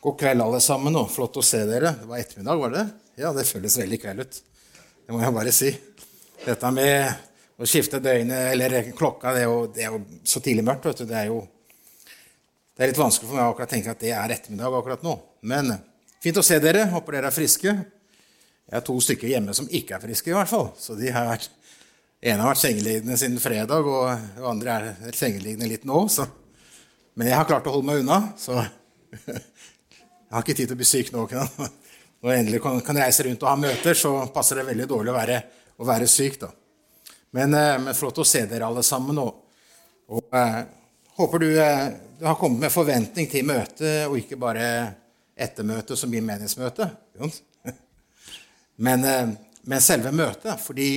God kveld, alle sammen. og Flott å se dere. Det var ettermiddag, var det? Ja, det føles veldig kveld ut. Det må jeg bare si. Dette med å skifte døgnet, eller klokka, det er jo, det er jo så tidlig mørkt. vet du. Det er jo det er litt vanskelig for meg å tenke at det er ettermiddag akkurat nå. Men fint å se dere. Håper dere er friske. Jeg har to stykker hjemme som ikke er friske, i hvert fall. Så de har vært, ene har vært sengeliggende siden fredag, og den andre er sengeliggende litt nå. Så. Men jeg har klart å holde meg unna, så Jeg har ikke tid til å bli syk nå. Når jeg endelig kan, reise rundt og ha møter, så passer det veldig dårlig å være, å være syk. da. Men, eh, men, flott å se dere alle sammen. Og, og eh, håper du, eh, du, har kommet med forventning til møtet, og ikke bare ettermøtet som blir menighetsmøte. Men, eh, men, selve møtet. Fordi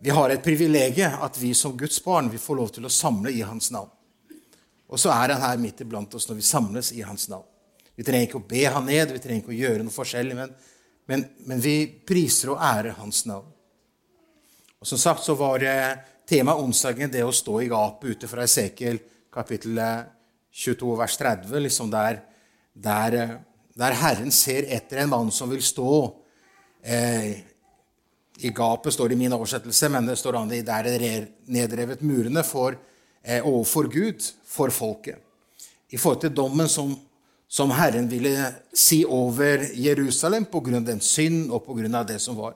vi har et privilegium at vi som Guds barn vi får lov til å samle i Hans navn. Og så er han her midt iblant oss når vi samles i Hans navn. Vi trenger ikke å be han ned, vi trenger ikke å gjøre noe forskjellig, men, men, men vi priser og ærer hans navn. Og Som sagt så var temaet onsdagen det å stå i gapet ute fra Esekiel kapittel 22 vers 30, liksom der, der, der, Herren ser etter en mann som vil stå eh, I gapet står det i min oversettelse, men det står an der det er nedrevet murene for, eh, overfor Gud, for folket. I forhold til dommen som som Herren ville si over Jerusalem pga. den synd og pga. det som var.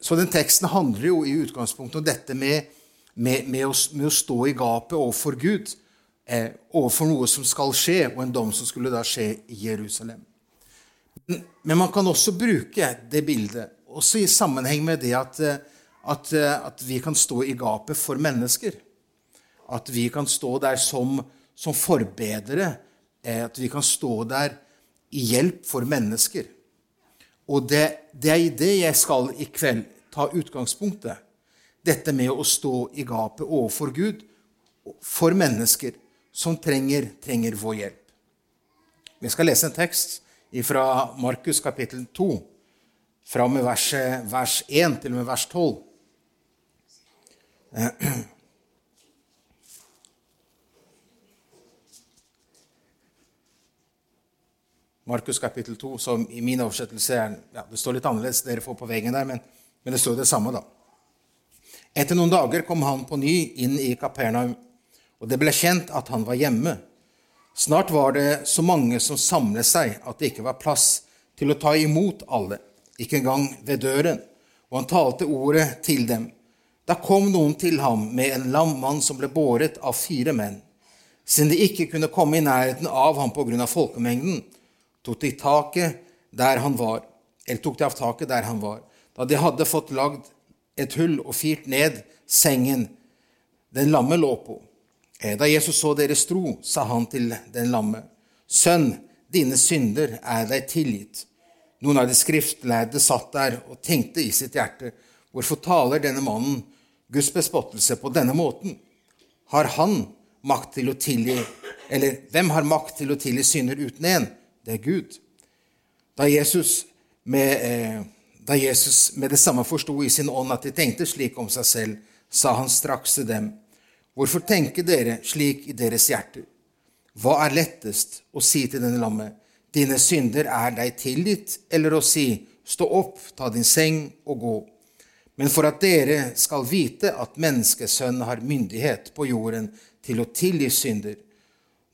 Så den teksten handler jo i utgangspunktet om dette med, med, med, å, med å, stå i gapet overfor Gud, eh, overfor noe som skal skje, og en dom som skulle da skje i Jerusalem. Men, men man kan også bruke det bildet også i sammenheng med det at, eh, at, eh, at vi kan stå i gapet for mennesker. At vi kan stå der som, som forbedere at vi kan stå der i hjelp for mennesker. Og det, det er i det jeg skal i kveld ta utgangspunktet. Dette med å stå i gapet overfor Gud for mennesker som trenger, trenger vår hjelp. Vi skal lese en tekst fra Markus kapittel 2, fra med vers, vers 1 til og med vers 12. Markus kapittel 2, som i min oversettelse er ja, Det står litt annerledes, dere får på veggen der, men, men det står det samme, da. Etter noen dager kom han på ny inn i Kapernaum, og det ble kjent at han var hjemme. Snart var det så mange som samlet seg at det ikke var plass til å ta imot alle, ikke engang ved døren, og han talte ordet til dem. Da kom noen til ham med en lam mann som ble båret av fire menn. Siden de ikke kunne komme i nærheten av ham på grunn av folkemengden, tok de taket der han var, eller tok de av taket der han var. Da de hadde fått lagd et hull og firt ned sengen den lamme lå på. Eh, da Jesus så deres tro, sa han til den lamme, Sønn, dine synder er deg tilgitt. Noen av de skriftlærde satt der og tenkte i sitt hjerte, hvorfor taler denne mannen Guds bespottelse på denne måten? Har han makt til å tilgi, eller hvem har makt til å tilgi synder uten en? Det er Gud. Da Jesus med, eh, da Jesus med det samme forsto i sin ånd at de tenkte slik om seg selv, sa han straks til dem, Hvorfor tenker dere slik i deres hjerter? Hva er lettest å si til denne lammet, dine synder er deg tilgitt, eller å si, stå opp, ta din seng og gå? Men for at dere skal vite at menneskesønnen har myndighet på jorden til å tilgi synder,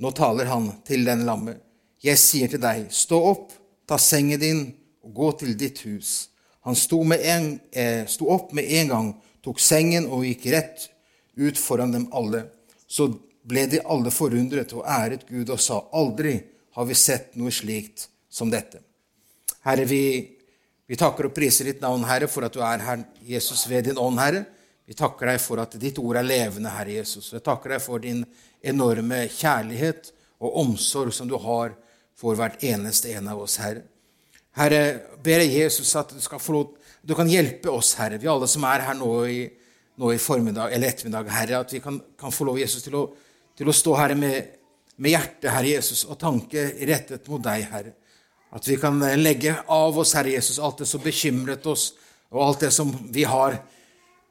nå taler han til den lammet. Jeg sier til deg, stå opp, ta sengen din og gå til ditt hus. Han sto, en, eh, sto opp med en gang, tok sengen og gikk rett ut foran dem alle. Så ble de alle forundret og æret Gud og sa, aldri har vi sett noe slikt som dette. Herre, vi, vi takker og priser ditt navn, Herre, for at du er her, Jesus, ved din ånd, Herre. Vi takker deg for at ditt ord er levende, Herre Jesus. Vi takker deg for din enorme kjærlighet og omsorg som du har for hvert eneste en av oss, Herre. Herre, ber jeg Jesus at du lov du kan hjelpe oss, Herre, vi alle som er her nå i, nå i formiddag eller ettermiddag, Herre, at vi kan, kan få lov, Jesus, til å, til å stå her med, med hjertet, Herre Jesus, og tanke rettet mot deg, Herre. At vi kan legge av oss, Herre Jesus, alt det som bekymret oss, og alt det som vi har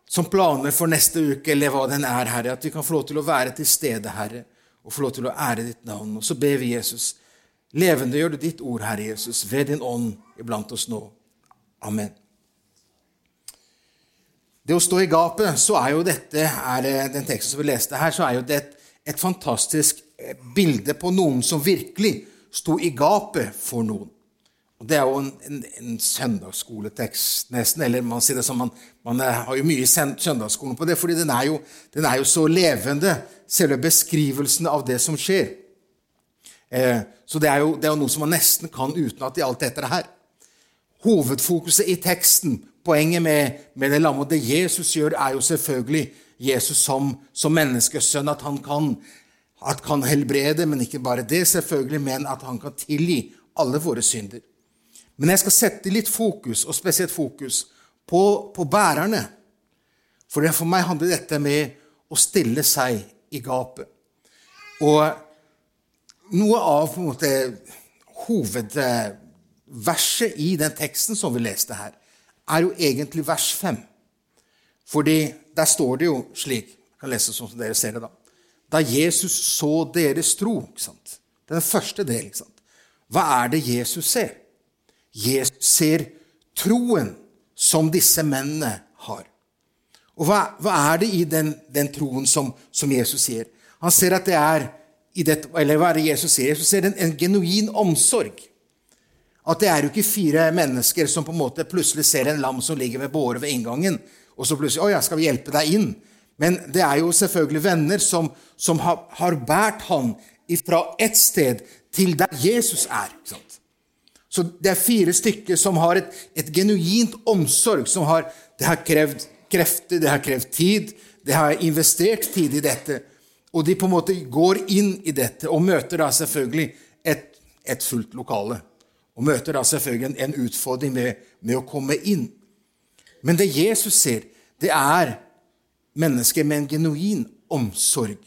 som planer for neste uke, eller hva den er, Herre. At vi kan få lov til å være til stede, Herre, og få lov til å ære ditt navn. Og så ber vi Jesus, Levendegjør du ditt ord, Herre Jesus, ved din ånd iblant oss nå. Amen. Det å stå i gapet, så er jo dette er den teksten som vi leste her, så er jo det et, et fantastisk eh, bilde på noen som virkelig sto i gapet for noen. Og Det er jo en, en, en søndagsskoletekst, nesten. Eller man sier det som man, man har jo mye i søndagsskolen på det, fordi den er, jo, den er jo så levende, selve beskrivelsen av det som skjer. Eh, så det er, jo, det er, jo, noe som man nesten kan utenat i alt dette her. Hovedfokuset i teksten, poenget med, med det lammet, det Jesus gjør, er jo selvfølgelig Jesus som, som menneskesønn, at han kan, at kan helbrede, men ikke bare det, selvfølgelig, men at han kan tilgi alle våre synder. Men jeg skal sette litt fokus, og spesielt fokus, på, på bærerne. For, for meg handler dette med å stille seg i gapet. Og noe av på en måte, hovedverset i den teksten som vi leste her, er jo egentlig vers 5. Fordi der står det jo slik Jeg kan lese sånn som dere ser det, da. Da Jesus så deres tro. ikke sant? Det er den første delen. Hva er det Jesus ser? Jesus ser troen som disse mennene har. Og hva, hva er det i den, den troen som, som, Jesus sier? Han ser at det er dette, eller hva er det Jesus sier? Jesus ser en, en genuin omsorg. At det er jo ikke fire mennesker som på en måte plutselig ser en lam som ligger ved båre ved inngangen, og så plutselig 'Å ja, skal vi hjelpe deg inn?' Men det er jo selvfølgelig venner som, som har, har båret han fra ett sted til der Jesus er. Så det er fire stykker som har et, et genuint omsorg. som har, Det har krevd krefter, det har krevd tid, det har investert tid i dette. Og de på en måte går inn i dette og møter da selvfølgelig et, et fullt lokale. Og møter da selvfølgelig en, en utfordring med, med, å komme inn. Men det Jesus ser, det er mennesker med en genuin omsorg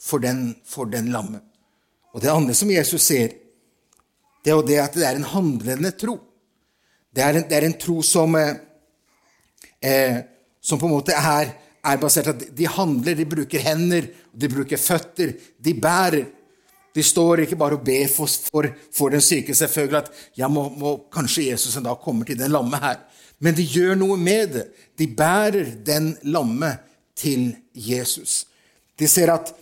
for den, for den lamme. Og det andre som Jesus ser, det er jo det at det er en handlende tro. Det er en, det er en tro som, eh, eh, som på en måte er, er basert på at de handler, de bruker hender, de bruker føtter, de bærer. De står ikke bare og ber for, for, for den syke, selvfølgelig, at ja, må, må, kanskje Jesus en dag kommer til den lamme her. Men de gjør noe med det. De bærer den lamme til Jesus. De ser at,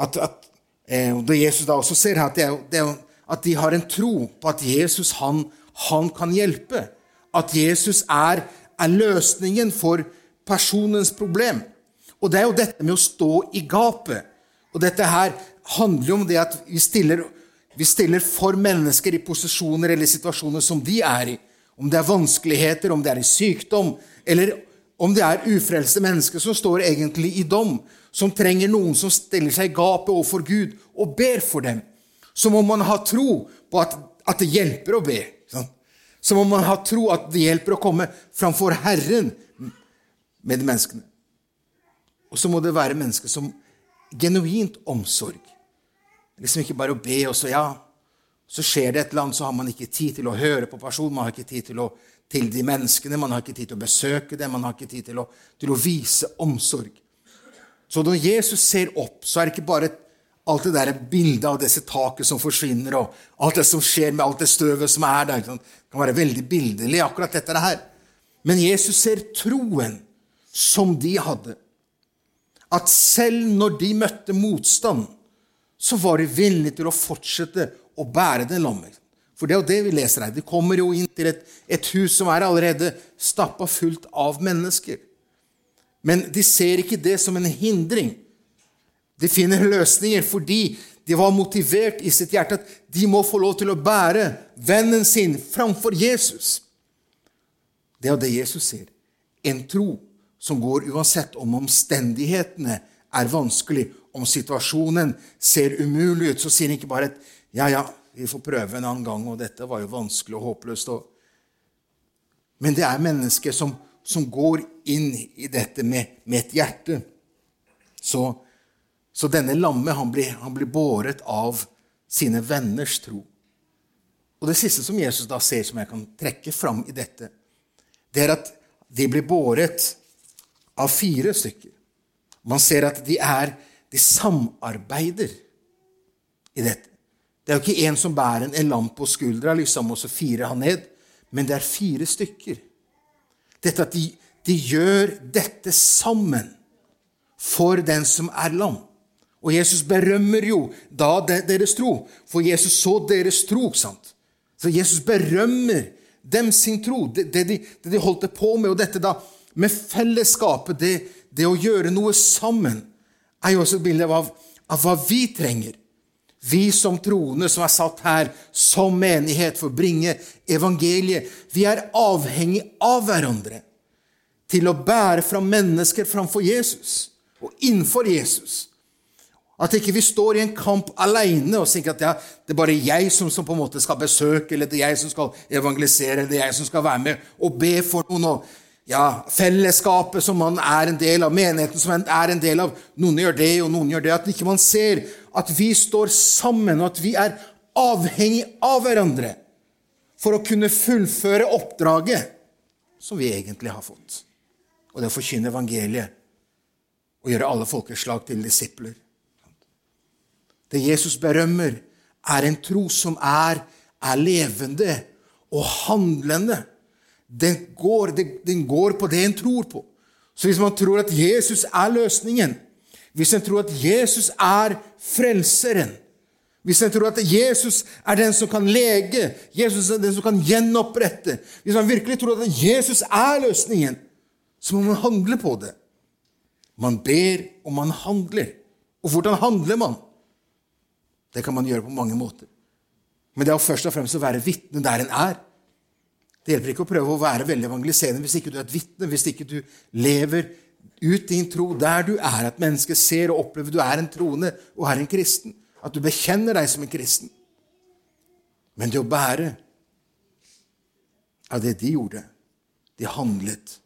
at, at eh, og Jesus da også ser at det er, det er at de har en tro på at Jesus han, han kan hjelpe. At Jesus er, er, løsningen for personens problem. Og det er jo dette med å stå i gapet. Og dette her handler jo om det at vi stiller, vi stiller for mennesker i posisjoner eller situasjoner som de er i. Om det er vanskeligheter, om det er i sykdom, eller om det er ufrelste mennesker som står egentlig i dom, som trenger noen som stiller seg i gapet overfor Gud og ber for dem Som om man har tro på at, at det hjelper å be. Sånn. Som om man har tro at det hjelper å komme framfor Herren med menneskene. Og så må det være mennesker som genuint omsorg. Liksom ikke bare å be, og så ja, så skjer det et eller annet, så har man ikke tid til å høre på personen, man har ikke tid til, å, til de menneskene, man har ikke tid til å besøke dem, man har ikke tid til å, til å vise omsorg. Så når Jesus ser opp, så er det ikke bare alt det der bildet av disse taket som forsvinner, og alt det som skjer med alt det støvet som er der. Det kan være veldig bildelig, akkurat dette her. Men Jesus ser troen som de hadde. At selv når de møtte motstand, så var de villige til å fortsette å bære den lommen. For det er jo det vi leser her. De kommer jo inn til et, et hus som er allerede stappa fullt av mennesker. Men de ser ikke det som en hindring de finner løsninger fordi de var motivert i sitt hjerte at de må få lov til å bære vennen sin framfor Jesus. Det er det Jesus sier. En tro som går uansett om omstendighetene er vanskelig, om situasjonen ser umulig ut, så sier han ikke bare at ja, ja, vi får prøve en annen gang, og dette var jo vanskelig og håpløst. Men det er mennesker som, som går inn i dette med, med et hjerte. Så så denne lamme han blir, han blir båret av sine venners tro. Og Det siste som Jesus da ser, som jeg kan trekke fram i dette, det er at de blir båret av fire stykker. Man ser at de er de samarbeider i dette. Det er jo ikke en som bærer en lamp på skuldra liksom, og så firer han ned, men det er fire stykker. Dette at de, de gjør dette sammen for den som er lam. Og Jesus berømmer jo da deres tro, for Jesus så deres tro. sant? Så Jesus berømmer dem sin tro, det, det, de, det de holdt på med. Og dette da med fellesskapet, det, det å gjøre noe sammen, er jo også et bilde av, av hva vi trenger. Vi som troende som er satt her som menighet for å bringe evangeliet, vi er avhengig av hverandre til å bære fram mennesker framfor Jesus og innenfor Jesus. At ikke vi står i en kamp alene og tenker at ja, det er bare jeg som, som, på en måte skal besøke, eller det er jeg som skal evangelisere, eller det er jeg som skal være med og be for noen. og ja, Fellesskapet som man er en del av, menigheten som man er en del av. Noen gjør det, og noen gjør det. At ikke man ser at vi står sammen, og at vi er avhengig av hverandre for å kunne fullføre oppdraget som vi egentlig har fått. Og det å forkynne evangeliet og gjøre alle folkeslag til disipler. Det Jesus berømmer, er en tro som er, er levende og handlende. Den går, den går, på det en tror på. Så hvis man tror at Jesus er løsningen, hvis en tror at Jesus er frelseren, hvis en tror at Jesus er den som kan lege, Jesus er den som kan gjenopprette Hvis man virkelig tror at Jesus er løsningen, så må man handle på det. Man ber, og man handler. Og hvordan handler man? Det kan man gjøre på mange måter. Men det er først og fremst å være vitne der en er. Det hjelper ikke å prøve å være veldig evangeliserende hvis ikke du er et vitne, hvis ikke du lever ut din tro der du er, at mennesket ser og opplever du er en troende og er en kristen. At du bekjenner deg som en kristen. Men det å bære av det de gjorde, de handlet,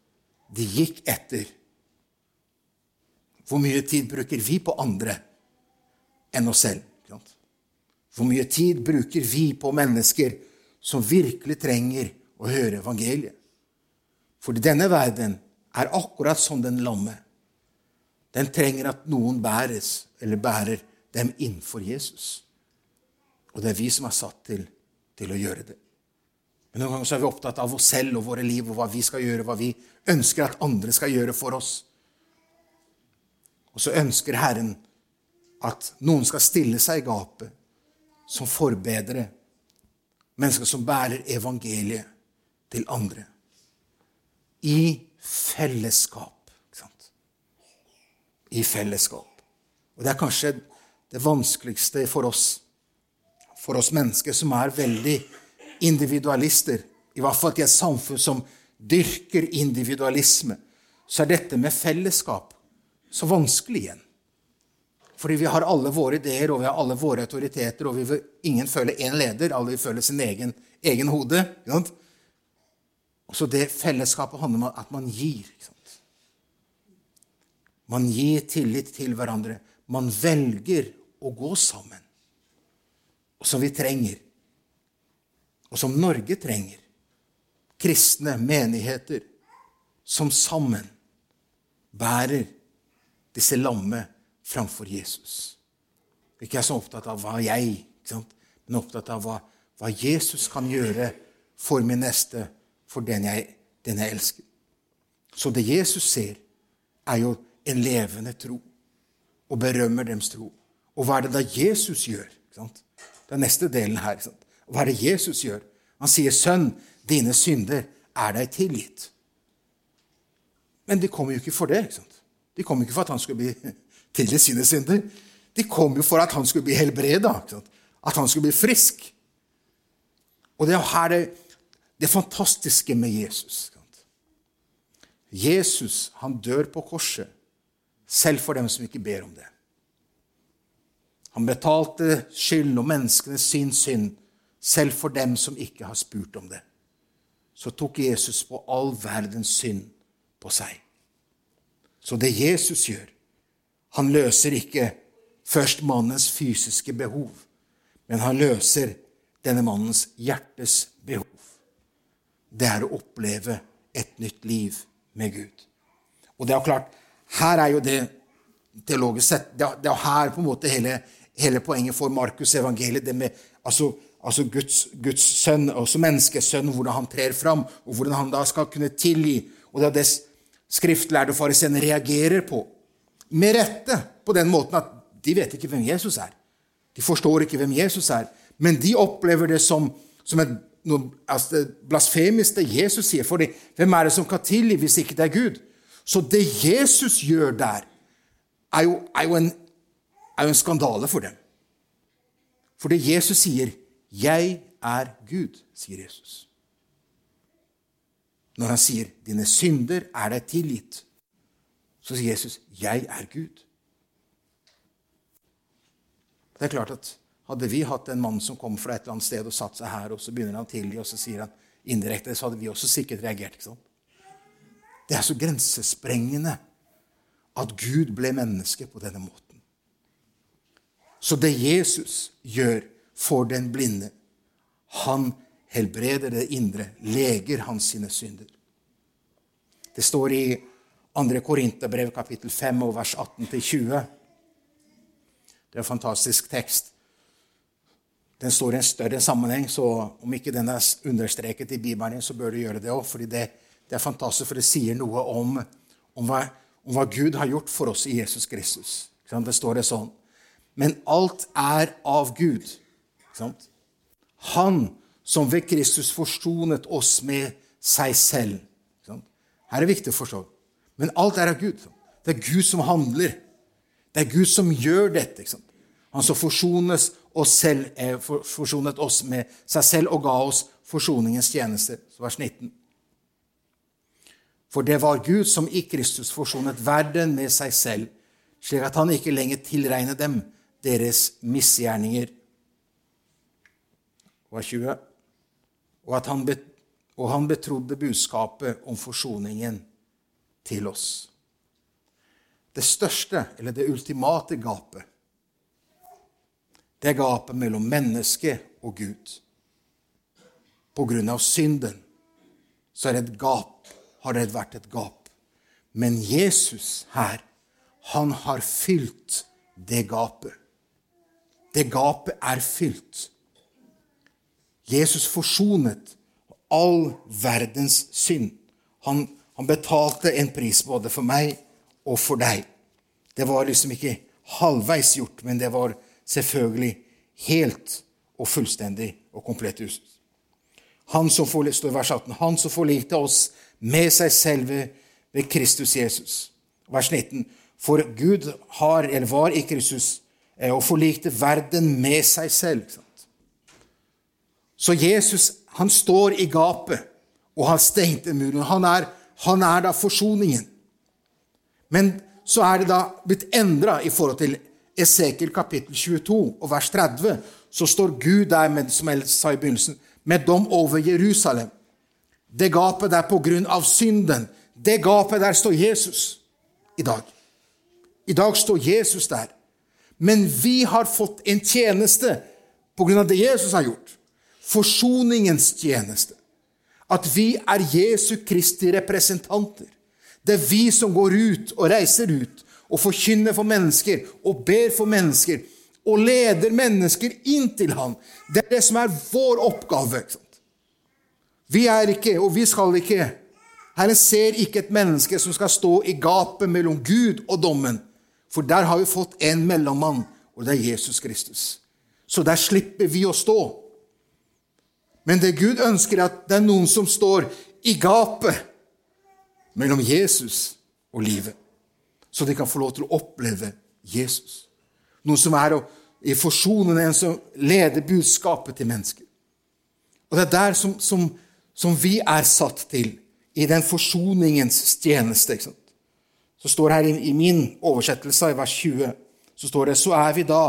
de gikk etter. Hvor mye tid bruker vi på andre enn oss selv? Hvor mye tid bruker vi på mennesker som virkelig trenger å høre evangeliet? For denne verden er akkurat som den lamme. Den trenger at noen bæres, eller bærer dem innenfor Jesus. Og det er vi som er satt til, til å gjøre det. Men noen ganger er vi opptatt av oss selv og våre liv og hva vi skal gjøre, hva vi ønsker at andre skal gjøre for oss. Og så ønsker Herren at noen skal stille seg i gapet som forbedere. Mennesker som bærer evangeliet til andre. I fellesskap. I fellesskap. Og det er kanskje det vanskeligste for oss, for oss mennesker som er veldig individualister. I hvert fall i et samfunn som dyrker individualisme. Så er dette med fellesskap så vanskelig igjen. Fordi vi har alle våre ideer og vi har alle våre autoriteter, og vi vil, ingen føler én leder, alle vil føle sin egen, egen hode. Og så det fellesskapet handler om at man gir. Man gir tillit til hverandre. Man velger å gå sammen. Og som vi trenger. Og som Norge trenger. Kristne menigheter som sammen bærer disse lamme framfor Jesus. Ikke er så opptatt av hva jeg, men opptatt av hva, hva, Jesus kan gjøre for min neste, for den jeg, den jeg elsker. Så det Jesus ser, er jo en levende tro, og berømmer dems tro. Og hva er det da Jesus gjør? Det er neste delen her. Hva er det Jesus gjør? Han sier, 'Sønn, dine synder er deg tilgitt'. Men de kom jo ikke for det. De kom ikke for at han skulle bli tilgitt sine synder. De kom jo for at han skulle bli helbreda, at han skulle bli frisk. Og det er her det, det fantastiske med Jesus. Jesus han dør på korset, selv for dem som ikke ber om det. Han betalte skyld og menneskene sin synd, selv for dem som ikke har spurt om det. Så tok Jesus på all verdens synd på seg. Så det Jesus gjør, han løser ikke først mannens fysiske behov, men han løser denne mannens hjertes behov. Det er å oppleve et nytt liv med Gud. Og det er klart, her er jo det teologisk sett Det er her på en måte hele hele poenget for Markus evangeliet, det med altså, altså Guds, Guds, sønn, også menneskesønn, hvordan han trer fram, og hvordan han da skal kunne tilgi. Og det er det skriftlærde fariseerne reagerer på. Med rette på den måten at de vet ikke hvem Jesus er. De forstår ikke hvem Jesus er, men de opplever det som, som et, noe altså blasfemisk, det Jesus sier. For hvem er det som kan tilgi hvis ikke det er Gud? Så det Jesus gjør der, er jo, er jo, en, er jo en skandale for dem. For det Jesus sier 'Jeg er Gud', sier Jesus. Når han sier 'dine synder er deg tilgitt', så sier Jesus 'jeg er Gud'. Det er klart at Hadde vi hatt en mann som kom fra et eller annet sted og satt seg her, og så begynner han å tilgi, og så sier han indirekte, så hadde vi også sikkert reagert. ikke sant? Det er så grensesprengende at Gud ble menneske på denne måten. Så det Jesus gjør for den blinde, han helbreder det indre, leger hans sine synder. Det står i 2. Korinterbrev kapittel 5 og vers 18-20. Det er en fantastisk tekst. Den står i en større sammenheng, så om ikke den er understreket i Bibelen, så bør du gjøre det òg. fordi det, det, er fantastisk, for det sier noe om, om, hva, om, hva, Gud har gjort for oss i Jesus Kristus. Det står det sånn. Men alt er av Gud. Han som ved Kristus forsonet oss med seg selv. Her er det viktig å forstå. Men alt er av Gud. Det er Gud som handler. Det er Gud som gjør dette. Han som forsones oss selv, eh, forsonet oss med seg selv og ga oss forsoningens tjeneste. Vers 19. For det var Gud som i Kristus forsonet verden med seg selv, slik at han ikke lenger tilregnet dem deres misgjerninger. Vers 20. Og, han, og han betrodde budskapet om forsoningen til oss. Det største, eller det ultimate gapet, det er gapet mellom menneske og Gud. På grunn av synden så er det et gap, har det vært et gap. Men Jesus her, han har fylt det gapet. Det gapet er fylt. Jesus forsonet all verdens synd. Han, han betalte en pris både for meg og for deg. Det var liksom ikke halvveis gjort, men det var selvfølgelig helt og fullstendig og komplett ut. Han som står vers 18, han som forlikte oss med seg selv ved Kristus Jesus. Vers 19. For Gud har, eller var i Kristus eh, og forlikte verden med seg selv. Så Jesus han står i gapet, og har stengte muren. Han er, han er da forsoningen. Men så er det da blitt endra i forhold til Esekiel kapittel 22 og vers 30, så står Gud der, med, som jeg sa i begynnelsen, med dom over Jerusalem. Det gapet der på grunn av synden. Det gapet der står Jesus i dag. I dag står Jesus der. Men vi har fått en tjeneste på grunn av det Jesus har gjort. Forsoningens tjeneste. At vi er Jesu Kristi representanter. Det er vi som går ut og reiser ut og forkynner for mennesker og ber for mennesker og leder mennesker inn til ham. Det er det som er vår oppgave. Vi er ikke, og vi skal ikke Herren ser ikke et menneske som skal stå i gapet mellom Gud og dommen. For der har vi fått en mellommann, og det er Jesus Kristus. Så der slipper vi å stå. Men det Gud ønsker, er at det er noen som står i gapet mellom Jesus og livet så de kan få lov til å oppleve Jesus. Noe som er i forsonende, en som leder budskapet til mennesker. Og Det er der som, som, som vi er satt til, i den forsoningens tjeneste. ikke sant? Så står det her i, i min oversettelse, i vers 20, så står det så er vi da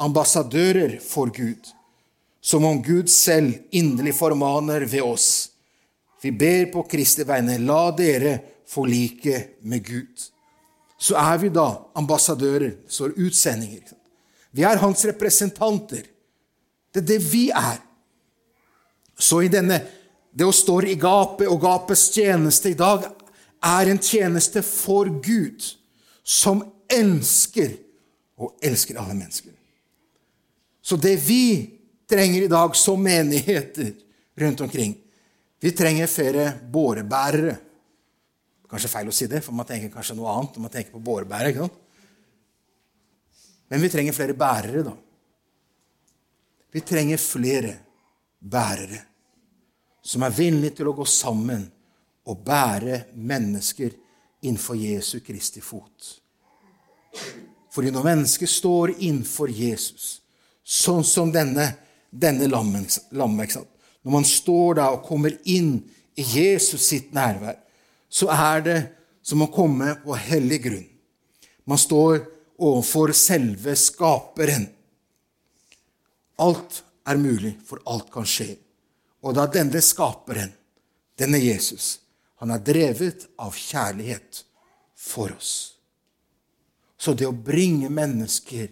ambassadører for Gud, som om Gud selv inderlig formaner ved oss. Vi ber på Kristi vegne, la dere forlike med Gud så er vi da ambassadører, står utsendinger. Vi er hans representanter. Det er det vi er. Så i denne Det å stå i gapet og gapets tjeneste i dag er en tjeneste for Gud, som elsker og elsker alle mennesker. Så det vi trenger i dag som menigheter rundt omkring Vi trenger flere bårebærere. Kanskje feil å si det, for man tenker kanskje noe annet når man tenker på bårebærere. ikke sant? Men vi trenger flere bærere, da. Vi trenger flere bærere som er villige til å gå sammen og bære mennesker innenfor Jesu Kristi fot. Fordi når mennesker står innenfor Jesus, sånn som denne, denne lammet Når man står da og kommer inn i Jesus sitt nærvær, så er det som å komme på hellig grunn. Man står overfor selve Skaperen. Alt er mulig, for alt kan skje. Og da denne skaperen, denne Jesus, han er drevet av kjærlighet for oss. Så det å bringe mennesker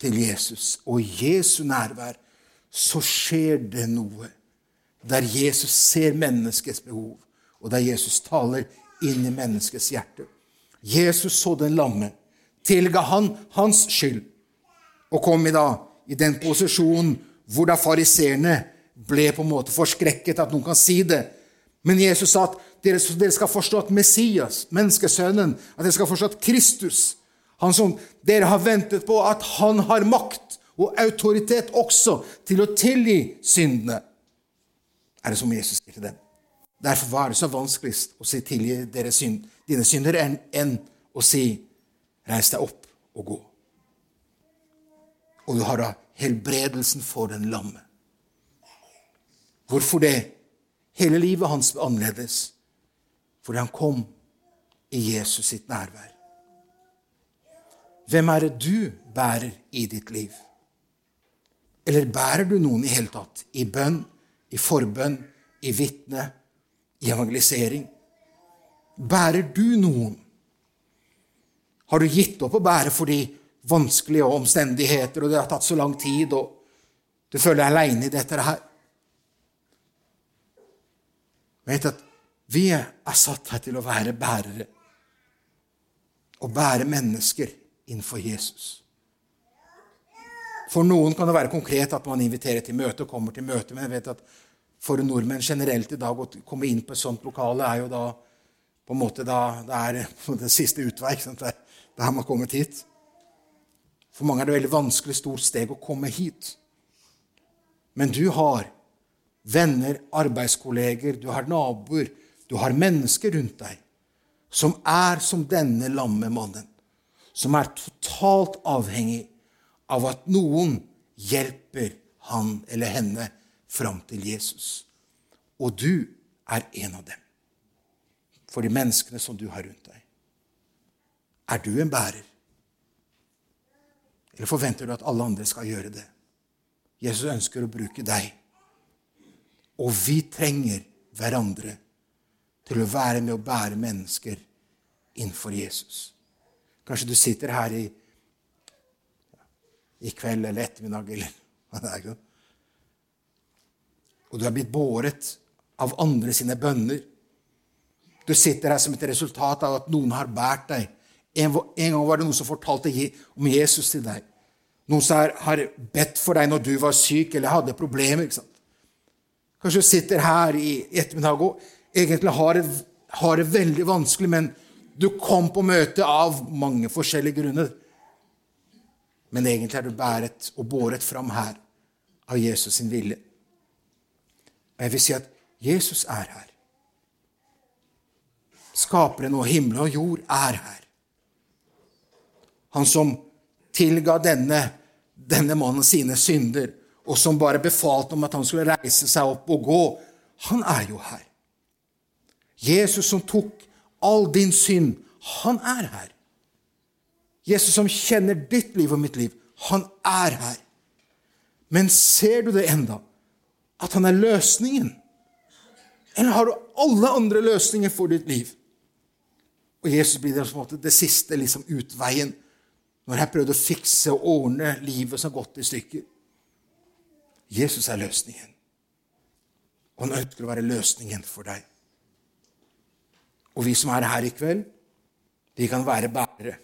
til Jesus og Jesu nærvær, så skjer det noe. Der Jesus ser menneskets behov, og der Jesus taler inn i menneskets hjerte. Jesus så den lamme tilga han hans skyld, og kom i da i den posisjonen hvor da fariseerne ble på en måte forskrekket at noen kan si det. Men Jesus sa at dere, dere skal forstå at Messias, menneskesønnen, at dere skal forstå at Kristus, han som dere har ventet på, at han har makt og autoritet også til å tilgi syndene, er det som Jesus sier til dem. Derfor var det så vanskeligst å si 'tilgi synd, dine synder' enn, enn å si Reis deg opp og gå. Og du har da helbredelsen for den lamme. Hvorfor det? Hele livet hans ble annerledes fordi han kom i Jesus sitt nærvær. Hvem er det du bærer i ditt liv? Eller bærer du noen i hele tatt? I bønn, i forbønn, i vitne, i evangelisering? Bærer du noen? Har du gitt opp å bære fordi vanskelige omstendigheter, og det har tatt så lang tid, og du føler deg aleine i dette her? Vet at vi er satt her til å være bærere. Å bære mennesker innenfor Jesus. For noen kan det være konkret at man inviterer til møte og kommer til møte, men jeg vet at for nordmenn generelt i dag å komme inn på et sånt lokale er jo da på en måte da, det er det siste utvei. Da har man kommet hit. For mange er det veldig vanskelig, stort steg å komme hit. Men du har venner, arbeidskolleger, du har naboer, du har mennesker rundt deg som er som denne lamme mannen, som er totalt avhengig av at noen hjelper han eller henne fram til Jesus. Og du er en av dem. For de menneskene som du har rundt deg. Er du en bærer? Eller forventer du at alle andre skal gjøre det? Jesus ønsker å bruke deg. Og vi trenger hverandre til å være med å bære mennesker innenfor Jesus. Kanskje du sitter her i, i kveld eller ettermiddag eller hva det er. Og du er blitt båret av andre sine bønner. Du sitter her som et resultat av at noen har båret deg en, en, gang var det noen som fortalte om Jesus til deg. Noen som har bedt for deg når du var syk eller hadde problemer. ikke sant? Kanskje du sitter her i ettermiddag og egentlig har det, har det veldig vanskelig, men du kom på møte av mange forskjellige grunner. Men egentlig er du bæret og båret fram her av Jesus sin vilje. Og jeg vil si at Jesus er her. Skaperen og himmel og jord er her. Han som tilga denne, denne mannen sine synder, og som bare befalte om at han skulle reise seg opp og gå. Han er jo her. Jesus som tok all din synd, han er her. Jesus som kjenner ditt liv og mitt liv, han er her. Men ser du det enda? At han er løsningen? Eller har du alle andre løsninger for ditt liv? Og Jesus blir det, det siste liksom, utveien når jeg prøvde å fikse og ordne livet som har gått i stykker. Jesus er løsningen. Og han ønsker å være løsningen for deg. Og vi som er her i kveld, de kan være bærere.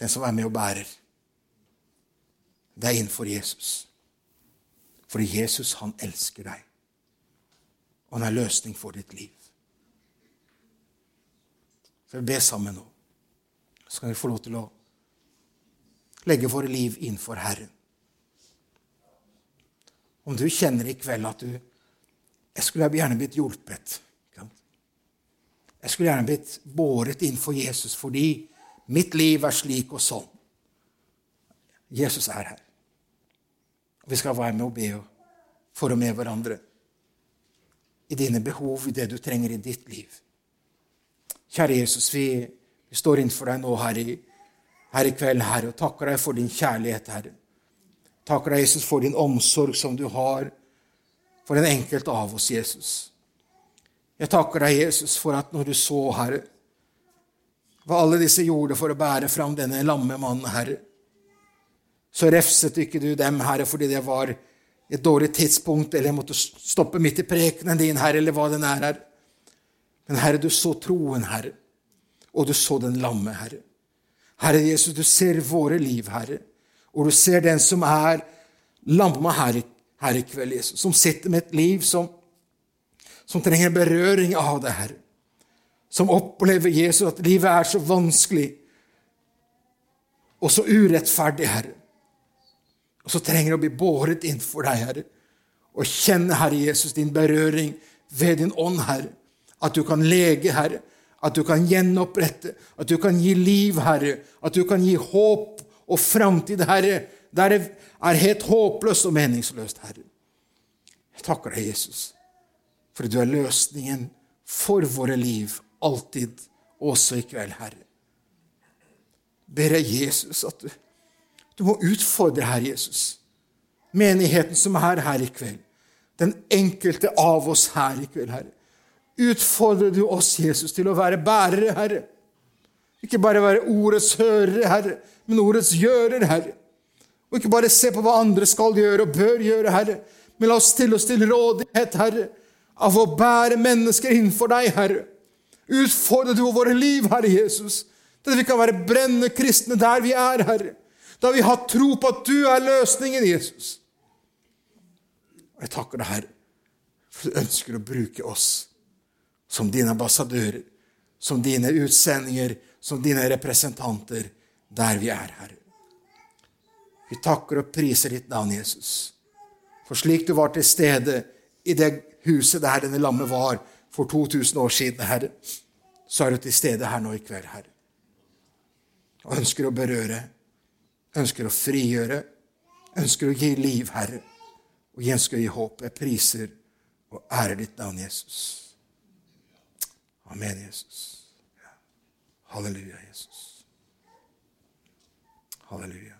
Den som er med og bærer. det er innenfor Jesus. Fordi Jesus, han elsker deg. Og han er løsning for ditt liv. Så vi ber sammen nå. Så kan vi få lov til å legge våre liv innenfor Herren. Om du kjenner i kveld at du Jeg skulle gjerne blitt hjulpet. Jeg skulle gjerne blitt båret innenfor Jesus fordi mitt liv er slik og sånn. Jesus er her. Vi skal være med og be for og med hverandre i dine behov, i det du trenger i ditt liv. Kjære Jesus, vi, vi står innenfor deg nå her i, her i kveld, Herre, og takker deg for din kjærlighet, Herre. Takker deg, Jesus, for din omsorg som du har for den enkelte av oss, Jesus. Jeg takker deg, Jesus, for at når du så, Herre, hva alle disse gjorde for å bære fram denne lamme mannen, Herre, så refset ikke du dem, Herre, fordi det var et dårlig tidspunkt, eller jeg måtte stoppe midt i prekenen din, Herre, eller hva den er, Herre. Men Herre, du så troen, Herre, og du så den lamme, Herre. Herre Jesus, du ser våre liv, Herre, og du ser den som er lamma her, her i kveld, Jesus, som sitter med et liv som, som trenger berøring av det, Herre. Som opplever Jesus at livet er så vanskelig og så urettferdig, Herre og så trenger det å bli båret innenfor deg, Herre, og kjenne, Herre Jesus, din berøring ved din ånd, Herre. At du kan lege, Herre. At du kan gjenopprette. At du kan gi liv, Herre. At du kan gi håp og framtid, Herre, der det er helt håpløst og meningsløst, Herre. Jeg takker deg, Jesus, for du er løsningen for våre liv, alltid, også i kveld, Herre. Ber jeg Jesus at du du må utfordre Herre Jesus. Menigheten som er her i kveld. Den enkelte av oss her i kveld, Herre. Utfordrer du oss, Jesus, til å være bærere, Herre. Ikke bare være ordets hørere, Herre, men ordets gjører, Herre. Og ikke bare se på hva andre skal gjøre og bør gjøre, Herre, men la oss stille oss til rådighet, Herre, av å bære mennesker innenfor deg, Herre. Utfordrer du våre liv, Herre Jesus, til at vi kan være brennende kristne der vi er, Herre. Da vi har tro på at du er løsningen, Jesus. Og jeg takker deg, Herre, for du ønsker å bruke oss som dine ambassadører, som dine utsendinger, som dine representanter der vi er, Herre. Vi takker og priser ditt navn, Jesus. For slik du var til stede i det huset der denne lammet var for 2000 år siden, Herre, så er du til stede her nå i kveld, Herre. Og ønsker å berøre ønsker å frigjøre, ønsker å gi liv, Herre, og jeg ønsker å gi håp. Jeg priser og ærer ditt navn, Jesus. Amen, Jesus. Halleluja, Jesus. Halleluja.